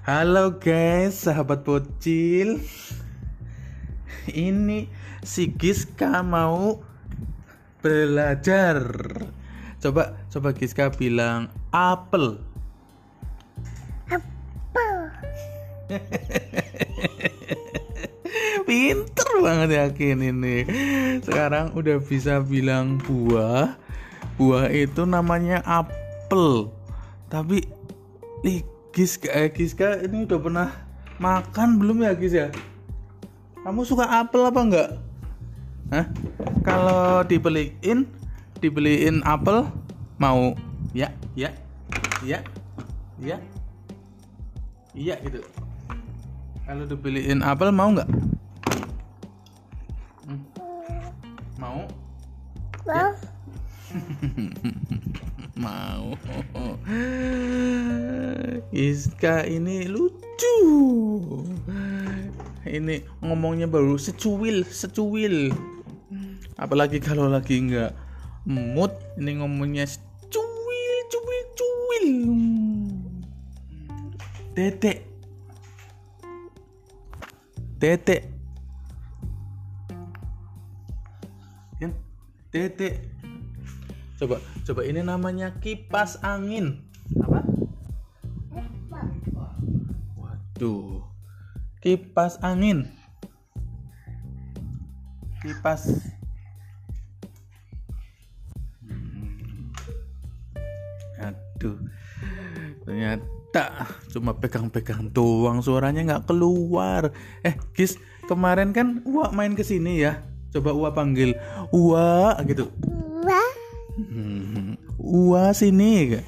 Halo guys, sahabat bocil. Ini si Giska mau belajar. Coba coba Giska bilang apel. Apel. Pinter banget yakin ini. Sekarang udah bisa bilang buah. Buah itu namanya apel. Tapi ih, Giska, eh, Giska ini udah pernah makan belum ya Gis ya? Kamu suka apel apa enggak? Hah? Kalau dibeliin, dibeliin apel mau? Ya, ya, ya, ya, iya gitu. Kalau dibeliin apel mau nggak? Hmm. Mau? Mau. Mau. Iska ini lucu. Ini ngomongnya baru secuil, secuil. Apalagi kalau lagi nggak mood, ini ngomongnya cuil, cuil, cuil. Dedek. Dedek. Kan? Dedek. Coba, coba ini namanya kipas angin. Apa? Waduh. Kipas angin. Kipas. Aduh. Ternyata cuma pegang-pegang doang suaranya nggak keluar. Eh, Gis, kemarin kan Uwa main ke sini ya. Coba Uwa panggil Uwa gitu. Wah. Hmm. Uwa sini gak?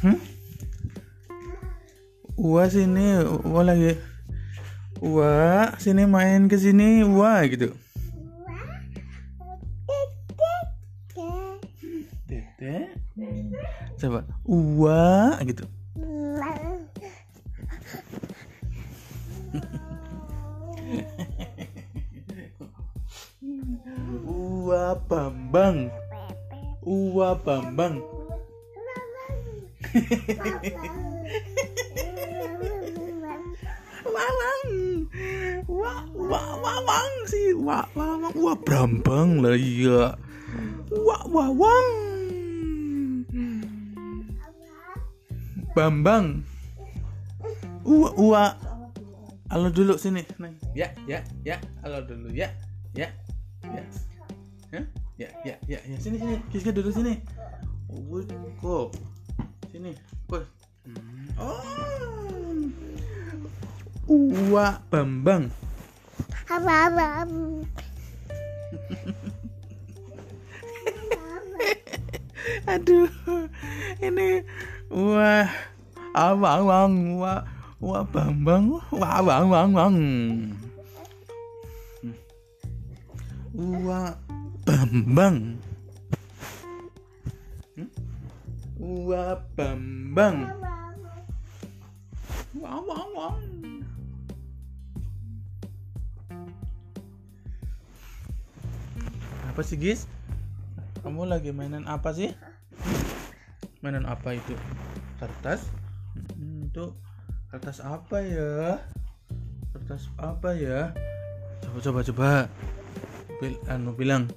Hmm? Uwa sini, Uwa lagi Uwa sini main ke sini, Uwa gitu. Tete. Coba Uwa gitu. Uwa Bambang. Uwa Bambang. Wawang. Wah, wah, wawang sih. Wah, wawang. Wah, Brambang lah iya. Wah, wawang. Bambang. Uwa, uwa. Halo dulu sini. Ya, ya, ya. Halo dulu ya. Ya. Ya. Hah? Ya, ya, ya, ya. Sini, sini. Kiska duduk sini. Oh, kok. Sini. Kok. Hmm. Oh. Uwa Bambang. Apa apa. Aduh. Ini wah abang bang wah wah bambang wah bang bang bang wah bambang. Hmm? wah bambang. Wah wah wah. Apa sih guys kamu lagi mainan apa sih? Mainan apa itu? Kertas? Hmm, itu kertas apa ya? Kertas apa ya? Coba coba coba. Bil, anu bilang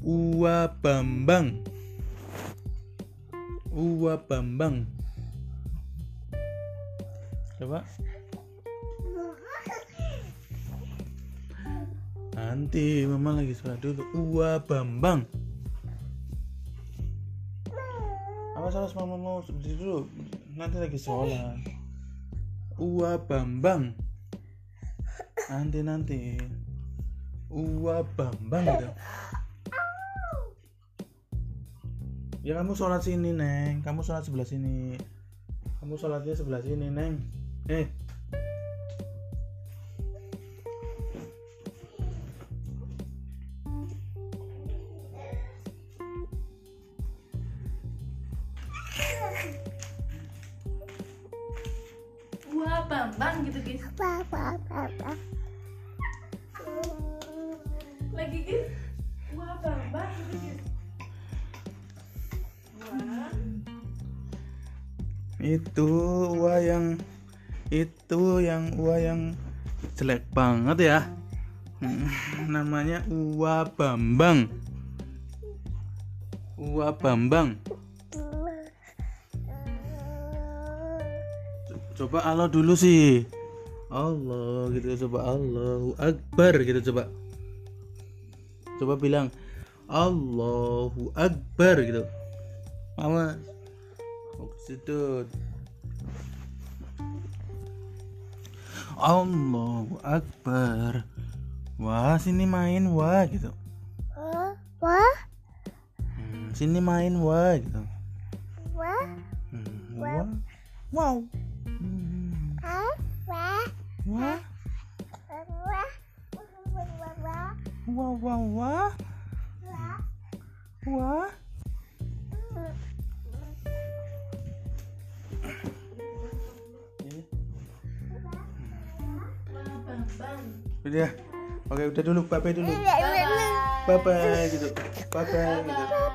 Uwa Bambang. Uwa Bambang. Coba. Nanti mama lagi sholat dulu Uwa Bambang. Apa salah mama mau? Berdiri dulu. Nanti lagi sholat. Uwa Bambang. Nanti nanti. Uwa Bambang gitu ya kamu sholat sini neng kamu sholat sebelah sini kamu sholatnya sebelah sini neng eh Wah, Bambang gitu, guys. Apa apa apa. apa. Lagi guys. Itu Wah yang itu yang Wah yang jelek banget ya. Hmm, namanya Uwa Bambang. Uwa Bambang. Coba Allah dulu sih. Allah gitu coba Allahu Akbar gitu coba. Coba bilang Allahu Akbar gitu. Awas Oksitud Allahu Akbar. Wah sini main wah gitu. Wah, wah, Hmm, Sini main wah gitu. Wah, Hmm, Wah. Wow. Hmm, ah, wah, Wah wah, wah, wah, wah, Wah. Wah wah wah. Udah. Oke udah dulu. Bye bye dulu. Iya, iya, iya. Bye bye gitu. Bye bye gitu